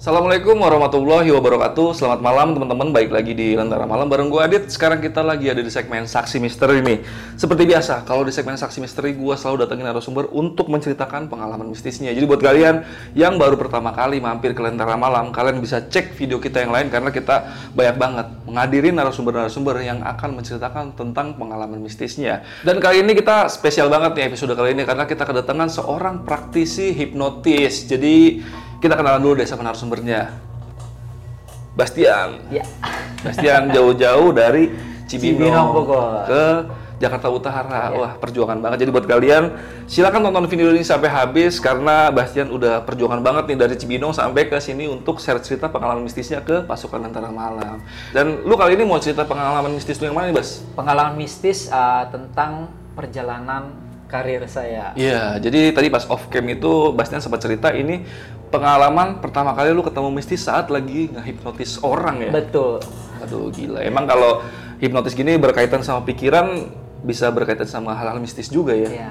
Assalamualaikum warahmatullahi wabarakatuh. Selamat malam teman-teman. Baik lagi di Lentera Malam bareng gue Adit. Sekarang kita lagi ada di segmen Saksi Misteri nih. Seperti biasa Kalau di segmen Saksi Misteri Gue selalu datengin narasumber Untuk menceritakan pengalaman mistisnya. Jadi buat kalian Yang baru pertama kali mampir ke Lentera Malam Kalian bisa cek video kita yang lain Karena kita banyak banget Menghadirin narasumber-narasumber Yang akan menceritakan tentang pengalaman mistisnya. Dan kali ini kita spesial banget nih episode kali ini Karena kita kedatangan seorang praktisi hipnotis. Jadi kita kenalan dulu deh sama narasumbernya. Bastian. Ya. Bastian jauh-jauh dari Cibinong, Cibinong, Bogor. ke Jakarta Utara. Ya. Wah, perjuangan banget. Jadi buat kalian silakan tonton video ini sampai habis karena Bastian udah perjuangan banget nih dari Cibinong sampai ke sini untuk share cerita pengalaman mistisnya ke pasukan Antara Malam. Dan lu kali ini mau cerita pengalaman mistis lu yang mana nih, Bas? Pengalaman mistis uh, tentang perjalanan karir saya. Iya, jadi tadi pas off cam itu Bastian sempat cerita ini pengalaman pertama kali lu ketemu mistis saat lagi ngehipnotis orang ya. Betul. Aduh gila. Emang kalau hipnotis gini berkaitan sama pikiran bisa berkaitan sama hal-hal mistis juga ya. Ya.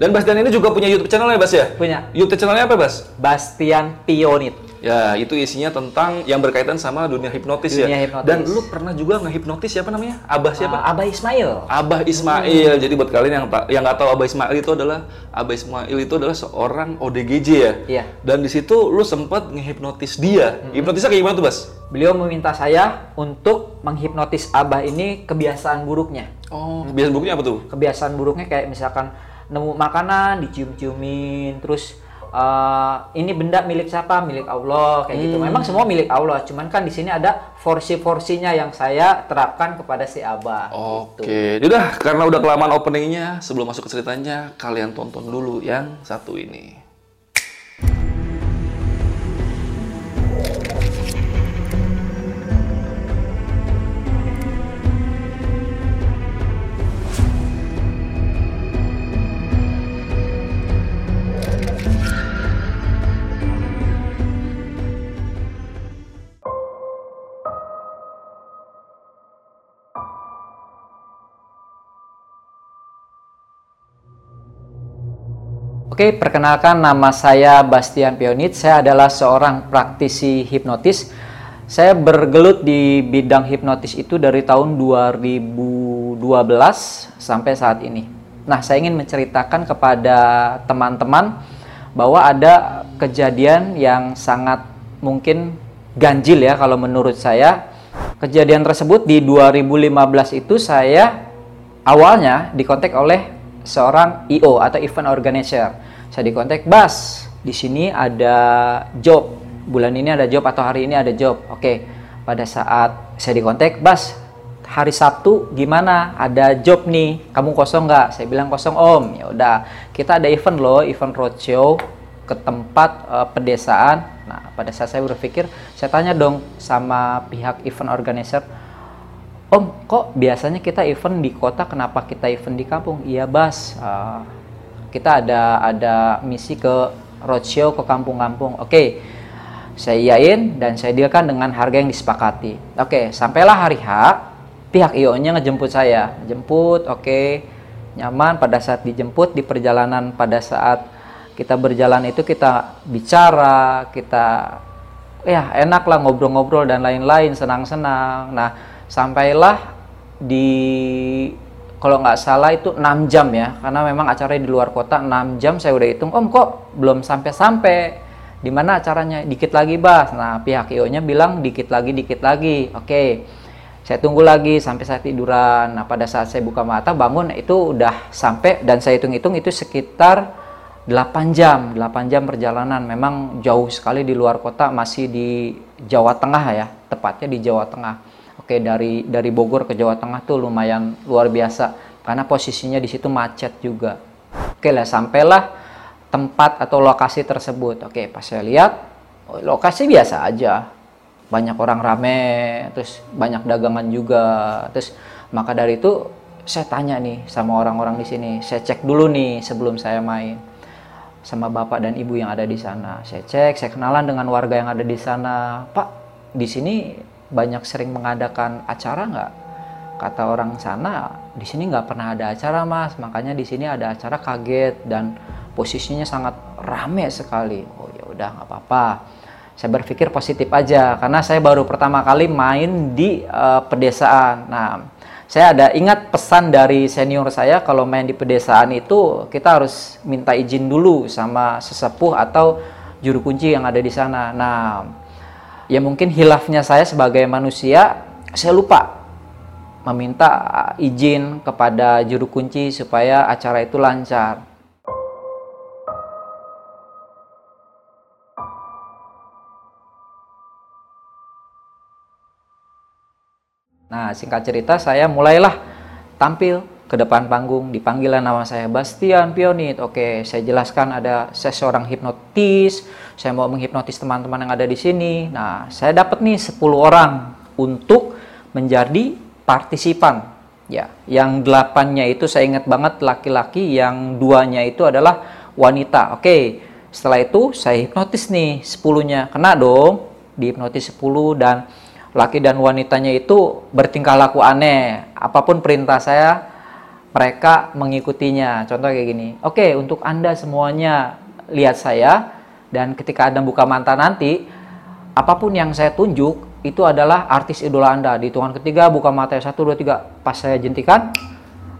Dan Bastian ini juga punya YouTube channel ya, Bas ya? Punya YouTube channelnya apa, Bas? Bastian Pionit. Ya, itu isinya tentang yang berkaitan sama dunia hipnotis ya. Dunia hipnotis. Dan lu pernah juga ngehipnotis siapa namanya? Abah siapa? Uh, Abah Ismail. Abah Ismail. Jadi buat kalian yang yang nggak tahu Abah Ismail itu adalah Abah Ismail itu adalah seorang ODGJ ya. Iya. Dan di situ lu sempat ngehipnotis dia. Hipnotisnya kayak gimana tuh, Bas? Beliau meminta saya untuk menghipnotis Abah ini kebiasaan buruknya. Oh, kebiasaan bukunya apa tuh? Kebiasaan buruknya kayak misalkan nemu makanan dicium-ciumin terus uh, ini benda milik siapa? Milik Allah kayak gitu. Memang semua milik Allah, cuman kan di sini ada porsi-porsinya yang saya terapkan kepada si Abah. Oke, udah karena udah kelamaan openingnya, sebelum masuk ke ceritanya, kalian tonton dulu yang satu ini. Oke, perkenalkan nama saya Bastian Pionit. Saya adalah seorang praktisi hipnotis. Saya bergelut di bidang hipnotis itu dari tahun 2012 sampai saat ini. Nah, saya ingin menceritakan kepada teman-teman bahwa ada kejadian yang sangat mungkin ganjil ya kalau menurut saya. Kejadian tersebut di 2015 itu saya awalnya dikontak oleh seorang IO atau event organizer. Saya dikontak, "Bas, di sini ada job. Bulan ini ada job atau hari ini ada job." Oke. Pada saat saya dikontak, "Bas, hari Sabtu gimana? Ada job nih. Kamu kosong nggak?" Saya bilang kosong, Om. Ya udah, kita ada event loh, event roadshow ke tempat eh, pedesaan. Nah, pada saat saya berpikir, saya tanya dong sama pihak event organizer, Om, kok biasanya kita event di kota, kenapa kita event di kampung? Iya, Bas. Uh, kita ada ada misi ke roadshow ke kampung-kampung. Oke, saya iyain dan saya dealkan dengan harga yang disepakati. Oke, sampailah hari H, pihak IO-nya ngejemput saya. Jemput, oke, nyaman. Pada saat dijemput di perjalanan, pada saat kita berjalan itu kita bicara, kita ya enak lah ngobrol-ngobrol dan lain-lain, senang-senang. Nah, sampailah di kalau nggak salah itu 6 jam ya karena memang acaranya di luar kota 6 jam saya udah hitung om kok belum sampai-sampai? Di mana acaranya? Dikit lagi bas. Nah pihak IO nya bilang dikit lagi dikit lagi. Oke saya tunggu lagi sampai saya tiduran. Nah pada saat saya buka mata bangun itu udah sampai dan saya hitung-hitung itu sekitar 8 jam 8 jam perjalanan. Memang jauh sekali di luar kota masih di Jawa Tengah ya tepatnya di Jawa Tengah Oke dari dari Bogor ke Jawa Tengah tuh lumayan luar biasa karena posisinya di situ macet juga. Oke lah sampailah tempat atau lokasi tersebut. Oke pas saya lihat oh, lokasi biasa aja banyak orang rame, terus banyak dagangan juga. Terus maka dari itu saya tanya nih sama orang-orang di sini, saya cek dulu nih sebelum saya main sama bapak dan ibu yang ada di sana. Saya cek, saya kenalan dengan warga yang ada di sana. Pak, di sini banyak sering mengadakan acara nggak? Kata orang sana, di sini nggak pernah ada acara mas, makanya di sini ada acara kaget dan posisinya sangat rame sekali. Oh ya udah nggak apa-apa. Saya berpikir positif aja karena saya baru pertama kali main di uh, pedesaan. Nah, saya ada ingat pesan dari senior saya kalau main di pedesaan itu kita harus minta izin dulu sama sesepuh atau juru kunci yang ada di sana. Nah, ya mungkin hilafnya saya sebagai manusia, saya lupa meminta izin kepada juru kunci supaya acara itu lancar. Nah, singkat cerita saya mulailah tampil ke depan panggung, dipanggil nama saya Bastian Pionit. Oke, saya jelaskan ada saya seorang hipnotis, saya mau menghipnotis teman-teman yang ada di sini. Nah, saya dapat nih 10 orang untuk menjadi partisipan. Ya, yang delapannya itu saya ingat banget laki-laki, yang duanya itu adalah wanita. Oke, setelah itu saya hipnotis nih 10-nya. Kena dong, dihipnotis 10 dan laki dan wanitanya itu bertingkah laku aneh. Apa pun perintah saya, mereka mengikutinya. Contoh kayak gini. Oke, untuk Anda semuanya lihat saya dan ketika Anda buka mata nanti, apa pun yang saya tunjuk itu adalah artis idola Anda. Di hitungan ketiga buka mata satu dua tiga. Pas saya jentikan,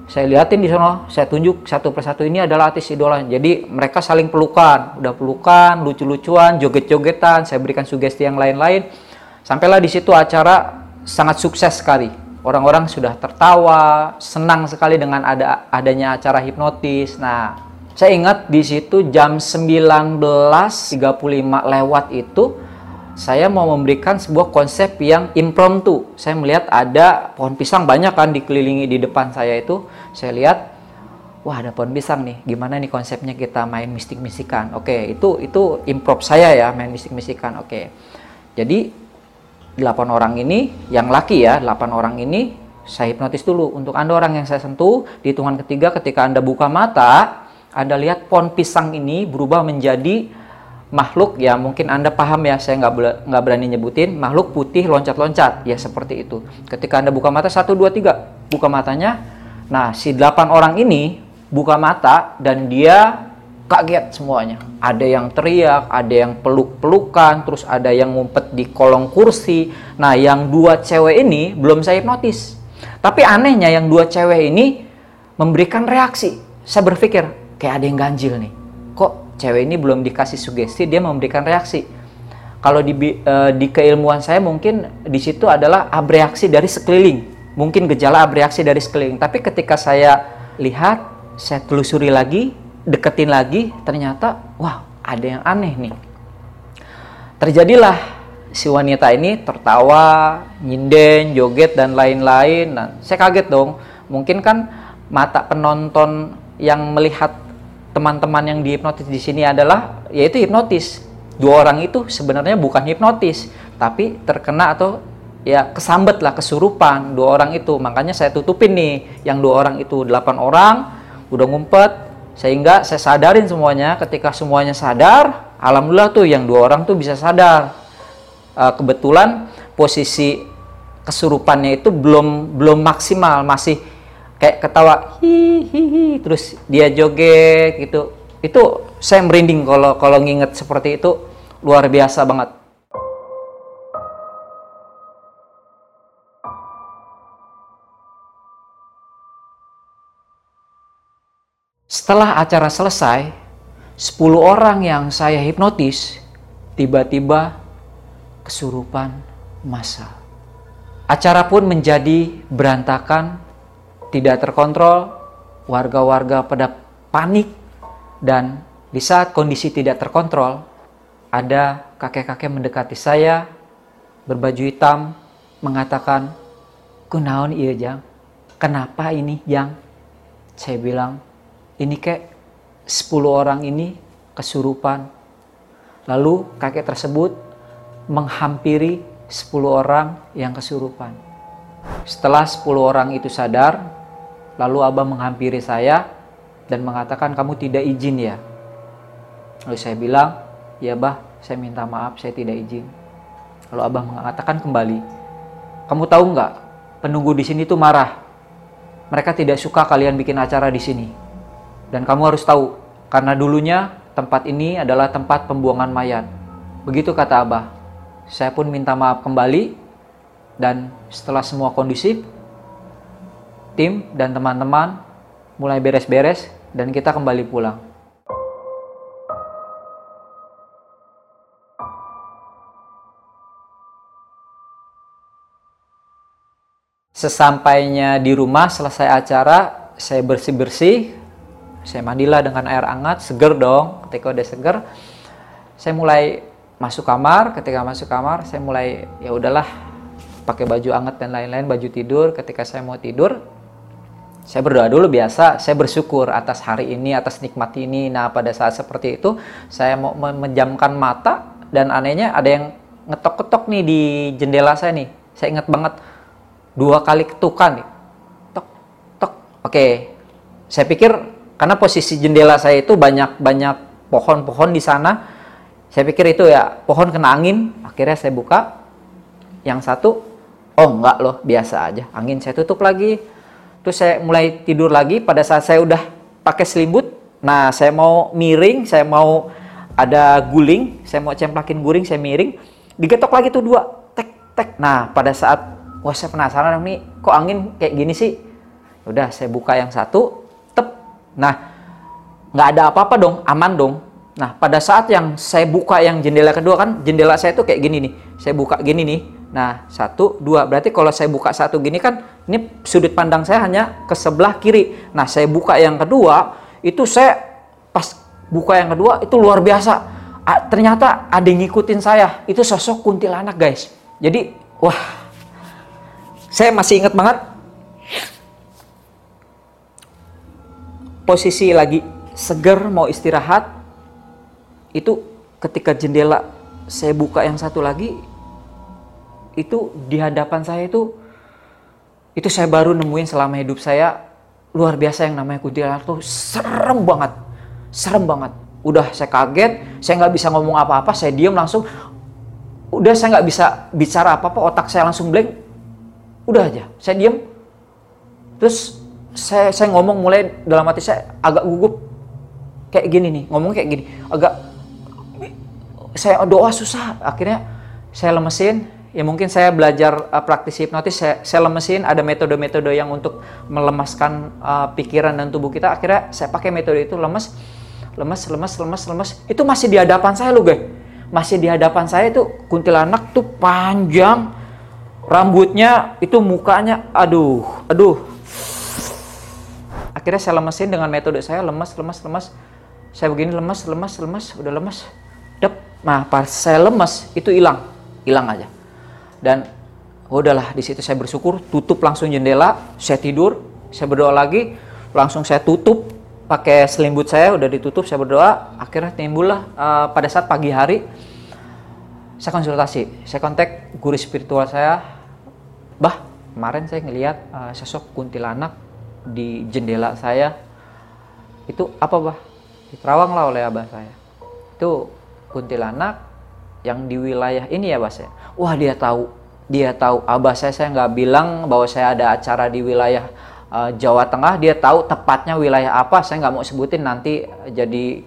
saya liatin di sana, saya tunjuk satu persatu ini adalah artis idola. Jadi mereka saling pelukan, udah pelukan, lucu-lucuan, joget-jogetan. Saya berikan sugesti yang lain-lain Sampailah di situ acara sangat sukses sekali. Orang-orang sudah tertawa, senang sekali dengan ada adanya acara hipnotis. Nah, saya ingat di situ jam 19.35 lewat itu saya mau memberikan sebuah konsep yang impromptu. Saya melihat ada pohon pisang banyak kan dikelilingi di depan saya itu. Saya lihat wah ada pohon pisang nih gimana nih konsepnya kita main mistik-mistikan oke itu itu improv saya ya main mistik-mistikan oke jadi 8 orang ini, yang laki ya, 8 orang ini saya hipnotis dulu. Untuk Anda orang yang saya sentuh, di hitungan ketiga ketika Anda buka mata, Anda lihat pohon pisang ini berubah menjadi makhluk ya mungkin Anda paham ya, saya nggak nggak berani nyebutin, makhluk putih loncat-loncat, ya seperti itu. Ketika Anda buka mata, satu dua tiga buka matanya, nah si 8 orang ini buka mata dan dia kaget semuanya. Ada yang teriak, ada yang peluk-pelukan, terus ada yang ngumpet di kolong kursi. Nah, yang dua cewek ini belum saya hipnotis. Tapi anehnya yang dua cewek ini memberikan reaksi. Saya berpikir, kayak ada yang ganjil nih. Kok cewek ini belum dikasih sugesti, dia memberikan reaksi. Kalau di, uh, di keilmuan saya mungkin di situ adalah abreaksi dari sekeliling. Mungkin gejala abreaksi dari sekeliling. Tapi ketika saya lihat, saya telusuri lagi, deketin lagi ternyata wah ada yang aneh nih. Terjadilah si wanita ini tertawa nyinden joget dan lain-lain. Nah saya kaget dong mungkin kan mata penonton yang melihat teman-teman yang dihipnotis di sini adalah yaitu hipnotis. Dua orang itu sebenarnya bukan hipnotis tapi terkena atau ya kesambet lah kesurupan dua orang itu. Makanya saya tutupin nih yang dua orang itu delapan orang udah ngumpet sehingga saya sadarin semuanya. Ketika semuanya sadar alhamdulillah tuh yang dua orang tuh bisa sadar. Uh, kebetulan posisi kesurupannya itu belum belum maksimal. Masih kayak ketawa hihihi terus dia joget gitu. Itu saya merinding kalau kalau nginget seperti itu. Luar biasa banget Setelah acara selesai, 10 orang yang saya hipnotis tiba-tiba kesurupan massa. Acara pun menjadi berantakan, tidak terkontrol, warga-warga pada panik dan di saat kondisi tidak terkontrol, ada kakek-kakek mendekati saya berbaju hitam mengatakan, "Kunaon iya, Jang? Kenapa ini, Jang?" Saya bilang, ini kek 10 orang ini kesurupan. Lalu kakek tersebut menghampiri 10 orang yang kesurupan. Setelah 10 orang itu sadar, lalu Abah menghampiri saya dan mengatakan kamu tidak izin ya. Lalu saya bilang, ya bah, saya minta maaf, saya tidak izin. Lalu Abah mengatakan kembali, kamu tahu nggak, penunggu di sini tuh marah. Mereka tidak suka kalian bikin acara di sini. Dan kamu harus tahu, karena dulunya tempat ini adalah tempat pembuangan mayat. Begitu kata Abah. Saya pun minta maaf kembali dan setelah semua kondusif, tim dan teman-teman mulai beres-beres dan kita kembali pulang. Sesampainya di rumah selesai acara, saya bersih-bersih, saya mandilah dengan air hangat, seger dong. Ketika udah seger, saya mulai masuk kamar. Ketika masuk kamar saya mulai ya udahlah pakai baju anget dan lain-lain baju tidur. Ketika saya mau tidur saya berdoa dulu biasa. Saya bersyukur atas hari ini atas nikmat ini. Nah pada saat seperti itu saya mau menjamkan mata dan anehnya ada yang ngetok-ketok nih di jendela saya nih. Saya ingat banget dua kali ketukan nih. Tok tok. Oke. Saya pikir karena posisi jendela saya itu banyak banyak pohon-pohon di sana. Saya pikir itu ya pohon kena angin. Akhirnya saya buka. Yang satu oh enggak loh biasa aja. Angin saya tutup lagi. Terus saya mulai tidur lagi. Pada saat saya udah pakai selimut nah saya mau miring saya mau ada guling saya mau cemplakin guling saya miring. Digetok lagi tuh dua tek tek. Nah pada saat wah saya penasaran nih kok angin kayak gini sih? Udah saya buka yang satu nah nggak ada apa-apa dong aman dong Nah, pada saat yang saya buka yang jendela kedua kan, jendela saya tuh kayak gini nih. Saya buka gini nih. Nah, satu, dua. Berarti kalau saya buka satu gini kan, ini sudut pandang saya hanya ke sebelah kiri. Nah, saya buka yang kedua, itu saya pas buka yang kedua itu luar biasa. A, ternyata ada yang ngikutin saya. Itu sosok kuntilanak, guys. Jadi, wah. Saya masih ingat banget posisi lagi seger mau istirahat itu ketika jendela saya buka yang satu lagi itu di hadapan saya itu itu saya baru nemuin selama hidup saya luar biasa yang namanya kuntilanak tuh serem banget serem banget. Udah saya kaget saya nggak bisa ngomong apa-apa saya diam langsung. Udah saya nggak bisa bicara apa-apa otak saya langsung blank. Udah aja saya diam terus saya saya ngomong mulai dalam hati saya agak gugup. Kayak gini nih ngomong kayak gini. Agak saya doa susah. Akhirnya saya lemesin. Ya mungkin saya belajar uh, praktisi hipnotis. Saya, saya lemesin. Ada metode-metode yang untuk melemaskan uh, pikiran dan tubuh kita. Akhirnya saya pakai metode itu. Lemes lemes lemes lemes lemes. Itu masih di hadapan saya loh guys. Masih di hadapan saya itu kuntilanak tuh panjang. Rambutnya itu mukanya aduh aduh akhirnya saya lemesin dengan metode saya lemes lemes lemes. Saya begini lemes lemes lemes udah lemes. Dep Nah, pas saya lemes itu hilang, hilang aja. Dan udahlah di situ saya bersyukur, tutup langsung jendela, saya tidur, saya berdoa lagi, langsung saya tutup pakai selimut saya udah ditutup, saya berdoa, akhirnya timbullah uh, pada saat pagi hari saya konsultasi, saya kontak guru spiritual saya, bah kemarin saya ngelihat uh, sosok kuntilanak di jendela saya, itu apa bah? Diterawang lah oleh abah saya. Itu kuntilanak yang di wilayah ini ya Bas ya. Wah dia tahu, dia tahu. Abah saya saya nggak bilang bahwa saya ada acara di wilayah uh, Jawa Tengah. Dia tahu tepatnya wilayah apa. Saya nggak mau sebutin nanti jadi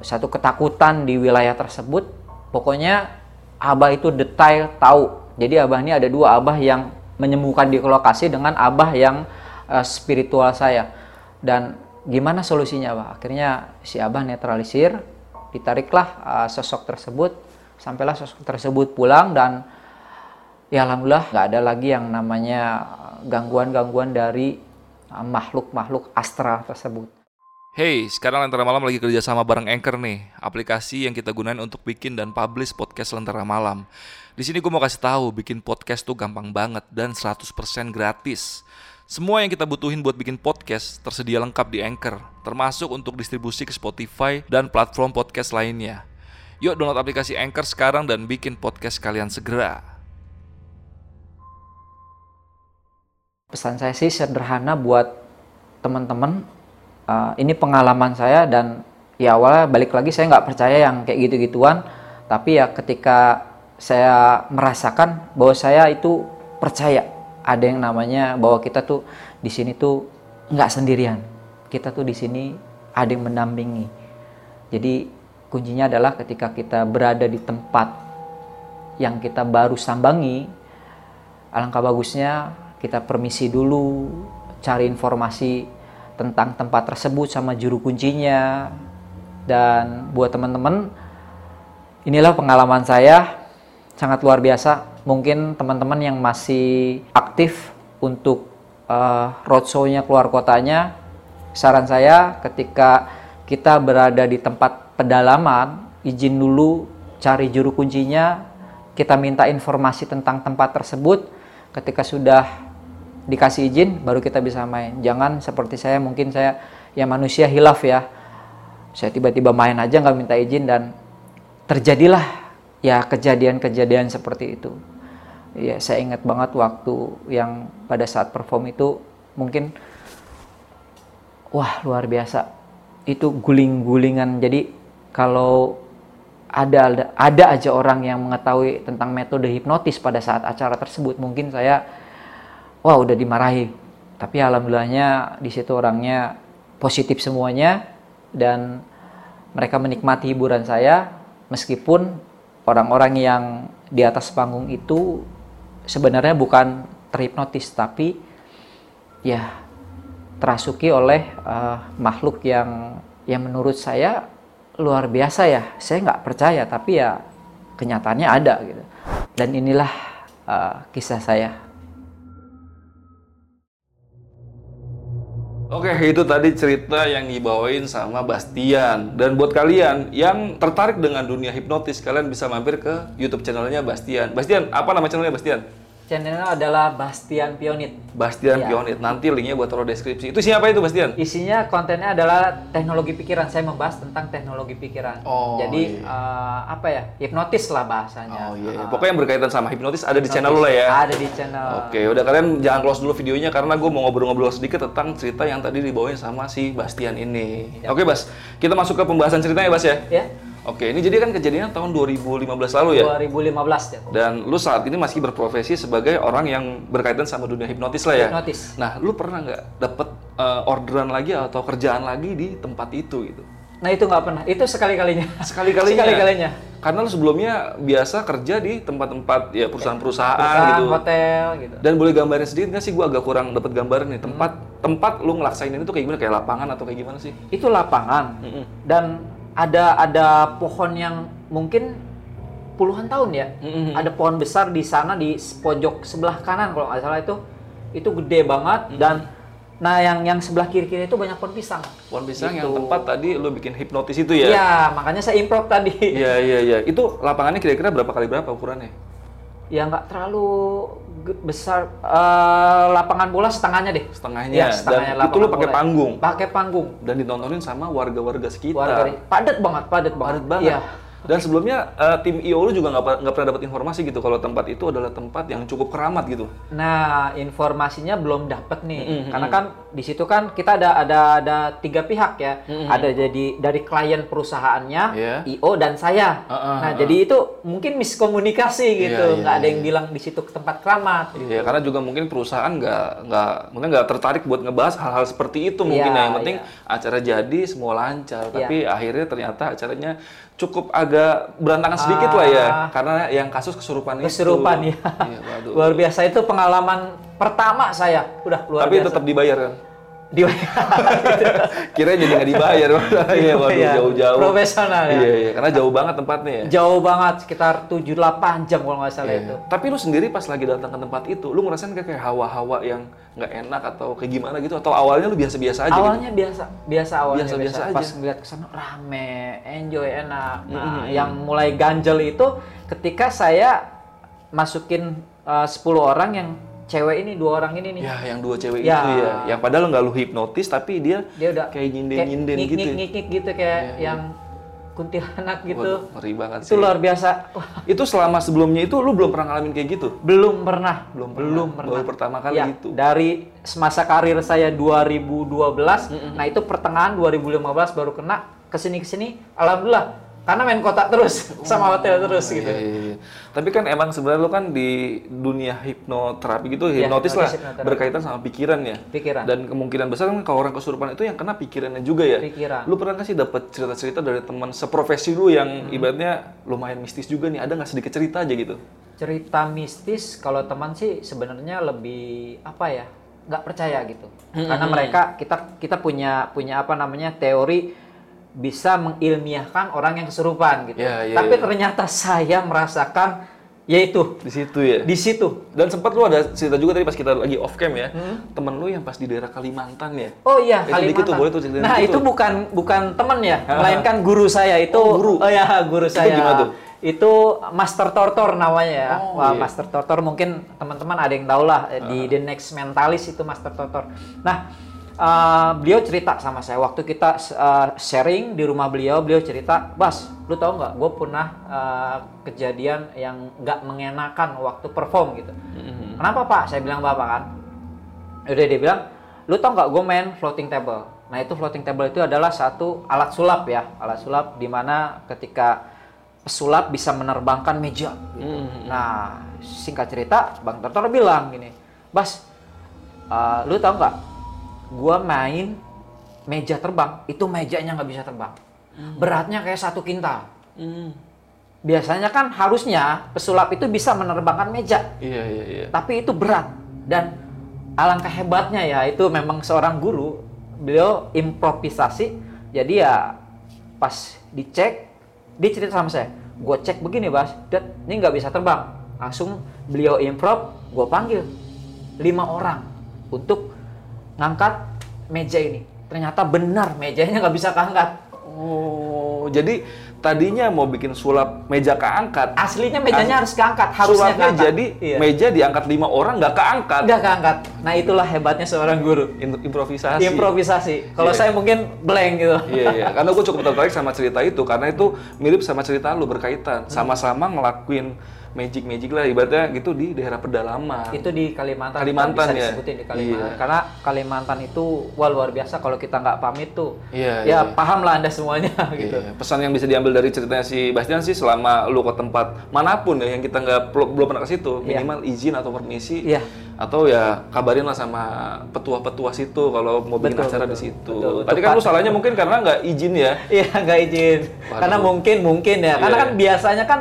satu ketakutan di wilayah tersebut. Pokoknya Abah itu detail tahu. Jadi Abah ini ada dua Abah yang menyembuhkan di lokasi dengan Abah yang uh, spiritual saya. Dan gimana solusinya Abah? Akhirnya si Abah netralisir ditariklah uh, sosok tersebut sampailah sosok tersebut pulang dan ya alhamdulillah nggak ada lagi yang namanya gangguan-gangguan dari uh, makhluk-makhluk astral tersebut. Hey, sekarang Lentera Malam lagi kerja sama bareng Anchor nih, aplikasi yang kita gunain untuk bikin dan publish podcast Lentera Malam. Di sini gue mau kasih tahu, bikin podcast tuh gampang banget dan 100% gratis. Semua yang kita butuhin buat bikin podcast tersedia lengkap di Anchor, termasuk untuk distribusi ke Spotify dan platform podcast lainnya. Yuk download aplikasi Anchor sekarang dan bikin podcast kalian segera. Pesan saya sih sederhana buat teman-teman. Uh, ini pengalaman saya dan ya awalnya balik lagi saya nggak percaya yang kayak gitu-gituan. Tapi ya ketika saya merasakan bahwa saya itu percaya ada yang namanya bahwa kita tuh di sini tuh nggak sendirian. Kita tuh di sini ada yang mendampingi. Jadi kuncinya adalah ketika kita berada di tempat yang kita baru sambangi, alangkah bagusnya kita permisi dulu, cari informasi tentang tempat tersebut sama juru kuncinya. Dan buat teman-teman, inilah pengalaman saya sangat luar biasa. Mungkin teman-teman yang masih aktif untuk uh, roadshow-nya keluar kotanya, saran saya ketika kita berada di tempat pedalaman, izin dulu cari juru kuncinya, kita minta informasi tentang tempat tersebut. Ketika sudah dikasih izin, baru kita bisa main. Jangan seperti saya, mungkin saya ya manusia hilaf ya. Saya tiba-tiba main aja nggak minta izin dan terjadilah ya kejadian-kejadian seperti itu. Ya saya ingat banget waktu yang pada saat perform itu mungkin wah luar biasa. Itu guling-gulingan. Jadi kalau ada, ada ada aja orang yang mengetahui tentang metode hipnotis pada saat acara tersebut, mungkin saya wah udah dimarahi. Tapi alhamdulillahnya di situ orangnya positif semuanya dan mereka menikmati hiburan saya meskipun orang-orang yang di atas panggung itu sebenarnya bukan terhipnotis tapi ya terasuki oleh uh, makhluk yang yang menurut saya luar biasa ya. Saya nggak percaya tapi ya kenyataannya ada gitu. Dan inilah uh, kisah saya. Oke, itu tadi cerita yang dibawain sama Bastian. Dan buat kalian yang tertarik dengan dunia hipnotis, kalian bisa mampir ke YouTube channelnya Bastian. Bastian, apa nama channelnya Bastian? Channelnya adalah Bastian Pionit. Bastian ya. Pionit. Nanti linknya buat taruh deskripsi. Itu siapa itu Bastian? Isinya kontennya adalah teknologi pikiran. Saya membahas tentang teknologi pikiran. Oh, Jadi iya. uh, apa ya? Hipnotis lah bahasanya. Oh iya. Uh, Pokoknya yang berkaitan sama hipnotis ada hipnotis. di channel lo lah ya. Ada di channel. Oke, udah kalian jangan close dulu videonya karena gue mau ngobrol-ngobrol sedikit tentang cerita yang tadi dibawain sama si Bastian ini. Ya. Oke, Bas. Kita masuk ke pembahasan ceritanya, Bas ya. Ya. Oke, ini jadi kan kejadiannya tahun 2015 lalu ya? 2015 ya. Dan lu saat ini masih berprofesi sebagai orang yang berkaitan sama dunia hipnotis lah ya? Hipnotis. Nah, lu pernah nggak dapet uh, orderan lagi atau kerjaan lagi di tempat itu gitu? Nah itu nggak pernah, itu sekali-kalinya. Sekali-kalinya? Sekali-kalinya. Karena lu sebelumnya biasa kerja di tempat-tempat ya perusahaan-perusahaan Perusahaan, gitu. hotel gitu. Dan boleh gambarin sedikit nggak sih? Gua agak kurang dapat gambaran nih. Tempat hmm. tempat lu ngelaksain ini tuh kayak gimana? Kayak lapangan atau kayak gimana sih? Itu lapangan. Hmm. Dan ada ada pohon yang mungkin puluhan tahun ya. Mm-hmm. Ada pohon besar di sana di pojok sebelah kanan kalau nggak salah itu itu gede banget mm-hmm. dan nah yang yang sebelah kiri kiri itu banyak pohon pisang. Pohon pisang gitu. yang tempat tadi lo bikin hipnotis itu ya? Iya, makanya saya improv tadi. Iya iya iya. Itu lapangannya kira-kira berapa kali berapa ukurannya? Ya nggak terlalu besar uh, lapangan bola setengahnya deh. Setengahnya. Ya, setengahnya Dan itu lu pakai panggung. Pakai panggung. Dan ditontonin sama warga-warga sekitar. Warga, padat banget, padat banget. Padat banget. Iya. Dan sebelumnya uh, tim IO lu juga nggak nggak pernah dapat informasi gitu kalau tempat itu adalah tempat yang cukup keramat gitu. Nah informasinya belum dapat nih, mm -hmm. karena kan di situ kan kita ada ada ada tiga pihak ya, mm -hmm. ada jadi dari klien perusahaannya, yeah. IO dan saya. Uh, uh, nah uh, jadi itu mungkin miskomunikasi gitu, yeah, yeah, nggak yeah, ada yang yeah. bilang di situ tempat keramat. Iya yeah, karena juga mungkin perusahaan nggak nggak mungkin nggak tertarik buat ngebahas hal-hal seperti itu mungkin yeah, ya. Yang penting yeah. acara jadi semua lancar, yeah. tapi akhirnya ternyata acaranya cukup agak berantakan sedikit ah, lah ya ah. karena yang kasus kesurupan, kesurupan itu. Kesurupan ya. Iya, luar biasa itu pengalaman pertama saya. Udah luar Tapi biasa. tetap dibayar kan? Dibayar. Kira jadi nggak dibayar. Iya, waduh iya. jauh-jauh. Profesional ya. Iya, iya, karena jauh banget tempatnya ya. Jauh banget, sekitar 7-8 jam kalau nggak salah iya. itu. Tapi lu sendiri pas lagi datang ke tempat itu, lu ngerasain kayak hawa-hawa yang nggak enak atau kayak gimana gitu atau awalnya lu biasa-biasa aja awalnya gitu? biasa biasa awalnya biasa, biasa, biasa aja. pas ngeliat ke sana rame enjoy enak nah mm -hmm. yang mulai ganjel itu ketika saya masukin uh, 10 orang yang cewek ini dua orang ini nih. Ya, yang dua cewek ya. itu ya. Yang padahal nggak lu hipnotis tapi dia dia udah kayak nyinden-nyinden gitu. Ngik-ngik gitu kayak ya, yang kuntilanak gitu. Waduh, ngeri banget itu sih. luar biasa. Itu selama sebelumnya itu lu belum pernah ngalamin kayak gitu? belum pernah, Belum pernah. belum pernah. Baru pertama kali Ya, itu. Dari semasa karir saya 2012, nah itu pertengahan 2015 baru kena ke sini ke sini, alhamdulillah karena main kotak terus sama hotel terus gitu. Iya, iya, iya. Tapi kan emang sebenarnya lu kan di dunia hipnoterapi gitu, Iya, hipnotis lah, hipnotis, hipnoterapi. berkaitan sama pikiran ya. Pikiran. Dan kemungkinan besar kan kalau orang kesurupan itu yang kena pikirannya juga ya. Pikiran. Lu pernah nggak sih dapat cerita-cerita dari teman seprofesi lu yang Hmm. ibaratnya lumayan mistis juga nih? Ada nggak sedikit cerita aja gitu? cerita mistis kalau teman sih sebenarnya lebih apa ya nggak percaya gitu Hmm, karena mereka kita kita punya punya apa namanya teori bisa mengilmiahkan orang yang kesurupan gitu Ya, ya, tapi ya. ternyata saya merasakan yaitu Di situ ya. di situ Dan sempat lu ada cerita juga tadi pas kita lagi off cam ya, Hmm. temen lu yang pas di daerah Kalimantan ya. Oh iya, sedikit Kalimantan. tuh, boleh tuh ceritain nah, itu tuh. bukan bukan teman ya, Ah. melainkan guru saya itu. Oh, guru. Oh ya, guru Itu saya. gimana tuh? Itu Master Tortor namanya ya. Oh, Wah, iya. Master Tortor mungkin teman-teman ada yang tahu lah eh, di The Next Mentalist itu Master Tortor. Nah, eh, beliau cerita sama saya waktu kita eh, sharing di rumah beliau, beliau cerita, "Bas, lu tahu nggak? Gue pernah eh, kejadian yang nggak mengenakan waktu perform gitu." Mm-hmm. Kenapa Pak? Saya bilang Bapak kan. Udah dia bilang, lu tau nggak gue main floating table. Nah itu floating table itu adalah satu alat sulap ya, alat sulap di mana ketika pesulap bisa menerbangkan meja. gitu. Hmm. Nah singkat cerita, Bang Tortor bilang gini, Bas, eh, lu tau nggak? Gue main meja terbang, itu mejanya nggak bisa terbang. Beratnya kayak satu kintal. Hmm. Biasanya kan harusnya pesulap itu bisa menerbangkan meja Iya iya iya. tapi itu berat dan alangkah hebatnya ya itu memang seorang guru beliau improvisasi jadi ya pas dicek dia cerita sama saya gue cek begini bas dat ini nggak bisa terbang langsung beliau improv gue panggil lima orang untuk ngangkat meja ini ternyata benar mejanya nggak bisa keangkat Oh, jadi tadinya mau bikin sulap meja keangkat. aslinya mejanya harus keangkat harusnya Sulapnya keangkat jadi Iya. meja diangkat lima orang nggak keangkat. nggak keangkat nah itulah hebatnya seorang guru In- improvisasi. improvisasi. Kalau Iya. saya mungkin blank gitu. Iya iya, karena gue cukup tertarik sama cerita itu karena itu mirip sama cerita lu berkaitan, sama-sama ngelakuin magic magic lah ibaratnya gitu di daerah pedalaman. Itu di Kalimantan. Kalimantan bisa ya? disebutin di Kalimantan. Iya. Karena Kalimantan itu wah luar biasa kalau kita nggak pamit tuh. Iya, Ya iya. paham lah anda semuanya gitu. Iya, Pesan yang bisa diambil dari ceritanya si Bastian sih selama lu ke tempat mana pun ya yang kita nggak belum pernah ke situ Iya. minimal izin atau permisi Iya. atau ya kabarin lah sama petua-petua situ kalau mau bikin Betul, acara betul. di situ. Betul, betul, Tadi kan lu salahnya mungkin karena nggak izin ya. Iya nggak izin. Waduh. Karena mungkin mungkin ya. Karena Iya. kan biasanya kan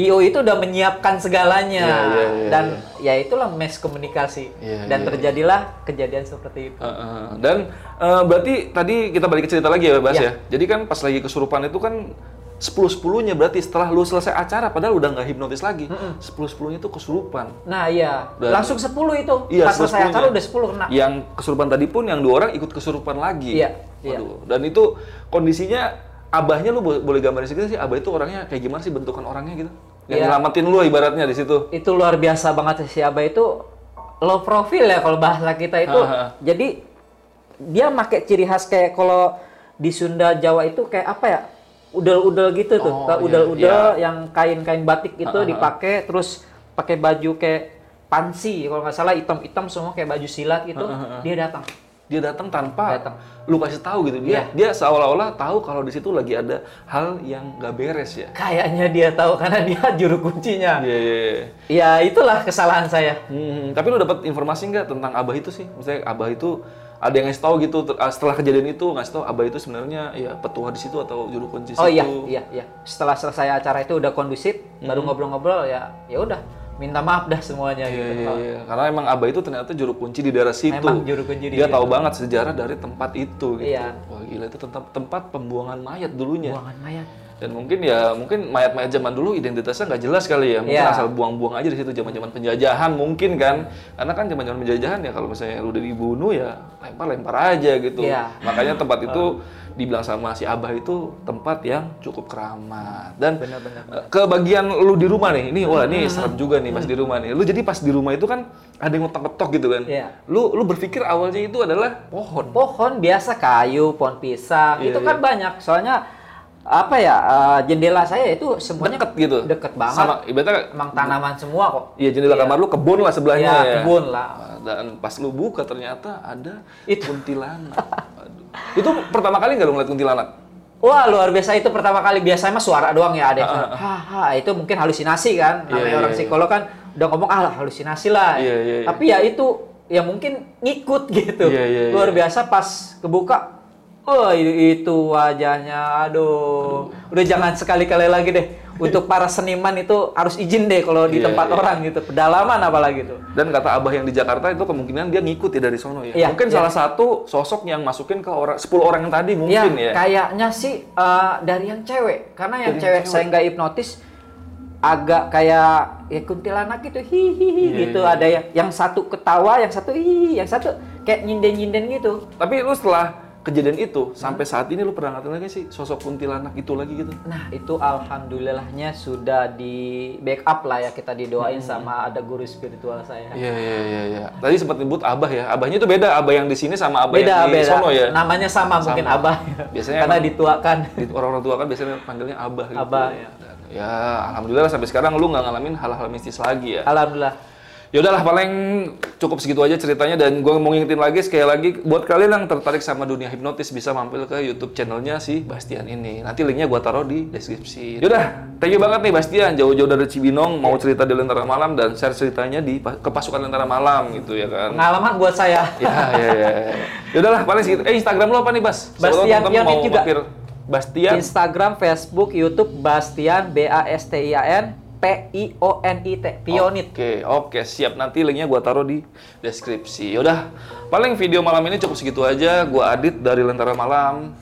IO itu udah menyiapkan segalanya Iya, iya, iya, dan ya itulah miskomunikasi Iya, dan iya, terjadilah kejadian seperti itu. Heeh. Dan eh, berarti tadi kita balik ke cerita lagi ya Bas Iya. ya. Jadi kan pas lagi kesurupan itu kan 10-10-nya berarti setelah lu selesai acara padahal udah nggak hipnotis lagi. 10-10-nya itu kesurupan. Nah iya, Dan- langsung 10 itu. Iya, Pas selesai 10-10-nya. acara udah 10 kena. Yang kesurupan tadi pun yang dua orang ikut kesurupan lagi. Iya, iya. Waduh. Dan itu kondisinya abahnya lu bo- boleh gambarin sedikit sih abah itu orangnya kayak gimana sih bentukan orangnya gitu? Yang Iya. nyelamatin lu ibaratnya di situ. itu luar biasa banget si Abah itu low profile ya kalau bahasa kita itu. Aha. Jadi dia pakai ciri khas kayak kalau di Sunda Jawa itu kayak apa ya? Udel-udel gitu tuh. Oh, iya, udel-udel iya. yang kain-kain batik itu Aha. dipakai terus pakai baju kayak pansi kalau nggak salah hitam-hitam semua kayak baju silat gitu. Dia datang. Dia datang tanpa Datang. lu kasih tahu gitu. Dia Iya. dia seolah-olah tahu kalau di situ lagi ada hal yang nggak beres ya. Kayaknya dia tahu karena dia juru kuncinya. Iya, iya, iya. Ya itulah kesalahan saya. Hmm, tapi lu dapat informasi nggak tentang abah itu sih? Maksudnya abah itu ada yang ngasih tahu gitu ah, setelah kejadian itu ngasih tahu abah itu sebenarnya ya petua di situ atau juru kunci Oh situ. iya, iya, iya. Setelah selesai acara itu udah kondusif, baru ngobrol-ngobrol ya, ya udah, minta maaf dah semuanya Iya, gitu. iya, iya. Karena emang abah itu ternyata juru kunci di daerah situ. Memang juru kunci di Dia tahu banget sejarah dari tempat itu gitu. Iya. Wah gila itu tempat tempat pembuangan mayat dulunya. Buangan mayat. Dan mungkin ya mungkin mayat-mayat zaman dulu identitasnya nggak jelas kali ya. Mungkin Iya. asal buang-buang aja di situ zaman-zaman penjajahan mungkin kan. Karena kan zaman-zaman penjajahan ya kalau misalnya lu udah dibunuh ya lempar-lempar aja gitu. Iya. Makanya tempat itu dibilang sama si Abah itu tempat yang cukup keramat. Dan Benar-benar. eh, ke bagian lu di rumah nih. Ini wah Hmm. ini serem juga nih pas di rumah nih. Lu jadi pas di rumah itu kan ada yang ngetok-ngetok gitu kan. Iya. Lu lu berpikir awalnya itu adalah pohon. Pohon biasa kayu, pohon pisang, Iya, itu kan banyak. Soalnya apa ya eh, jendela saya itu semuanya Deket gitu. deket banget. Sama ibaratnya Emang tanaman semua kok. Iya jendela kamar lu kebun lah sebelahnya Iya, ya. kebun lah. Dan pas lu buka ternyata ada Itu. kuntilanak. Aduh. Itu pertama kali nggak lu ngeliat kuntilanak? Wah luar biasa itu pertama kali biasanya mah suara doang ya ada yang haha itu mungkin halusinasi kan Iya, namanya iya, orang iya. psikolog kan udah ngomong ah halusinasi lah Iya, iya, iya. tapi ya itu ya mungkin ngikut gitu Iya, iya, iya. luar biasa pas kebuka oh itu wajahnya aduh udah jangan sekali-kali lagi deh untuk para seniman itu harus izin deh kalau di Iya, tempat iya. orang gitu pedalaman apalagi tuh Dan kata abah yang di Jakarta itu kemungkinan dia ngikut ya dari sono ya. Iya, mungkin iya. salah satu sosok yang masukin ke orang 10 orang yang tadi mungkin ya. kayaknya sih eh, dari yang cewek, karena yang Dari cewek, cewek. saya nggak hipnotis agak kayak ya kuntilanak gitu hihihi Iya, gitu iya. ada yang yang satu ketawa, yang satu hihi, yang satu kayak nyinden-nyinden gitu. Tapi lu setelah kejadian itu sampai saat ini lu pernah ngeliat lagi sih sosok kuntilanak itu lagi gitu? Nah itu alhamdulillahnya sudah di backup lah ya kita didoain sama ada guru spiritual saya. Iya iya iya iya. Tadi sempat nyebut abah ya. Abahnya itu beda. Abah yang di sini sama abah Beda yang di beda. sono ya. Namanya sama, mungkin Sama. abah. Biasanya karena dituakan. Di- Orang-orang tua kan biasanya panggilnya abah gitu. Abah, ya. Ya alhamdulillah sampai sekarang lu nggak ngalamin hal-hal mistis lagi ya. Alhamdulillah. Ya udahlah paling cukup segitu aja ceritanya dan gue mau ngingetin lagi sekali lagi buat kalian yang tertarik sama dunia hipnotis bisa mampir ke YouTube channelnya si Bastian ini. Nanti linknya gue taruh di deskripsi. Yaudah, thank you banget nih Bastian jauh-jauh dari Cibinong mau cerita di Lentera Malam dan share ceritanya di ke pasukan Lentera Malam gitu ya kan. Pengalaman buat saya. Ya ya ya. ya. Udahlah paling segitu. Eh Instagram lo apa nih Bas? Bastian mau juga. mampir Bastian. Instagram, Facebook, YouTube Bastian B A S T I A N P I O N I T Pionit. Oke, oke, siap. Nanti linknya gua taruh di deskripsi. Yaudah, paling video malam ini cukup segitu aja. Gua Adit dari Lentera Malam.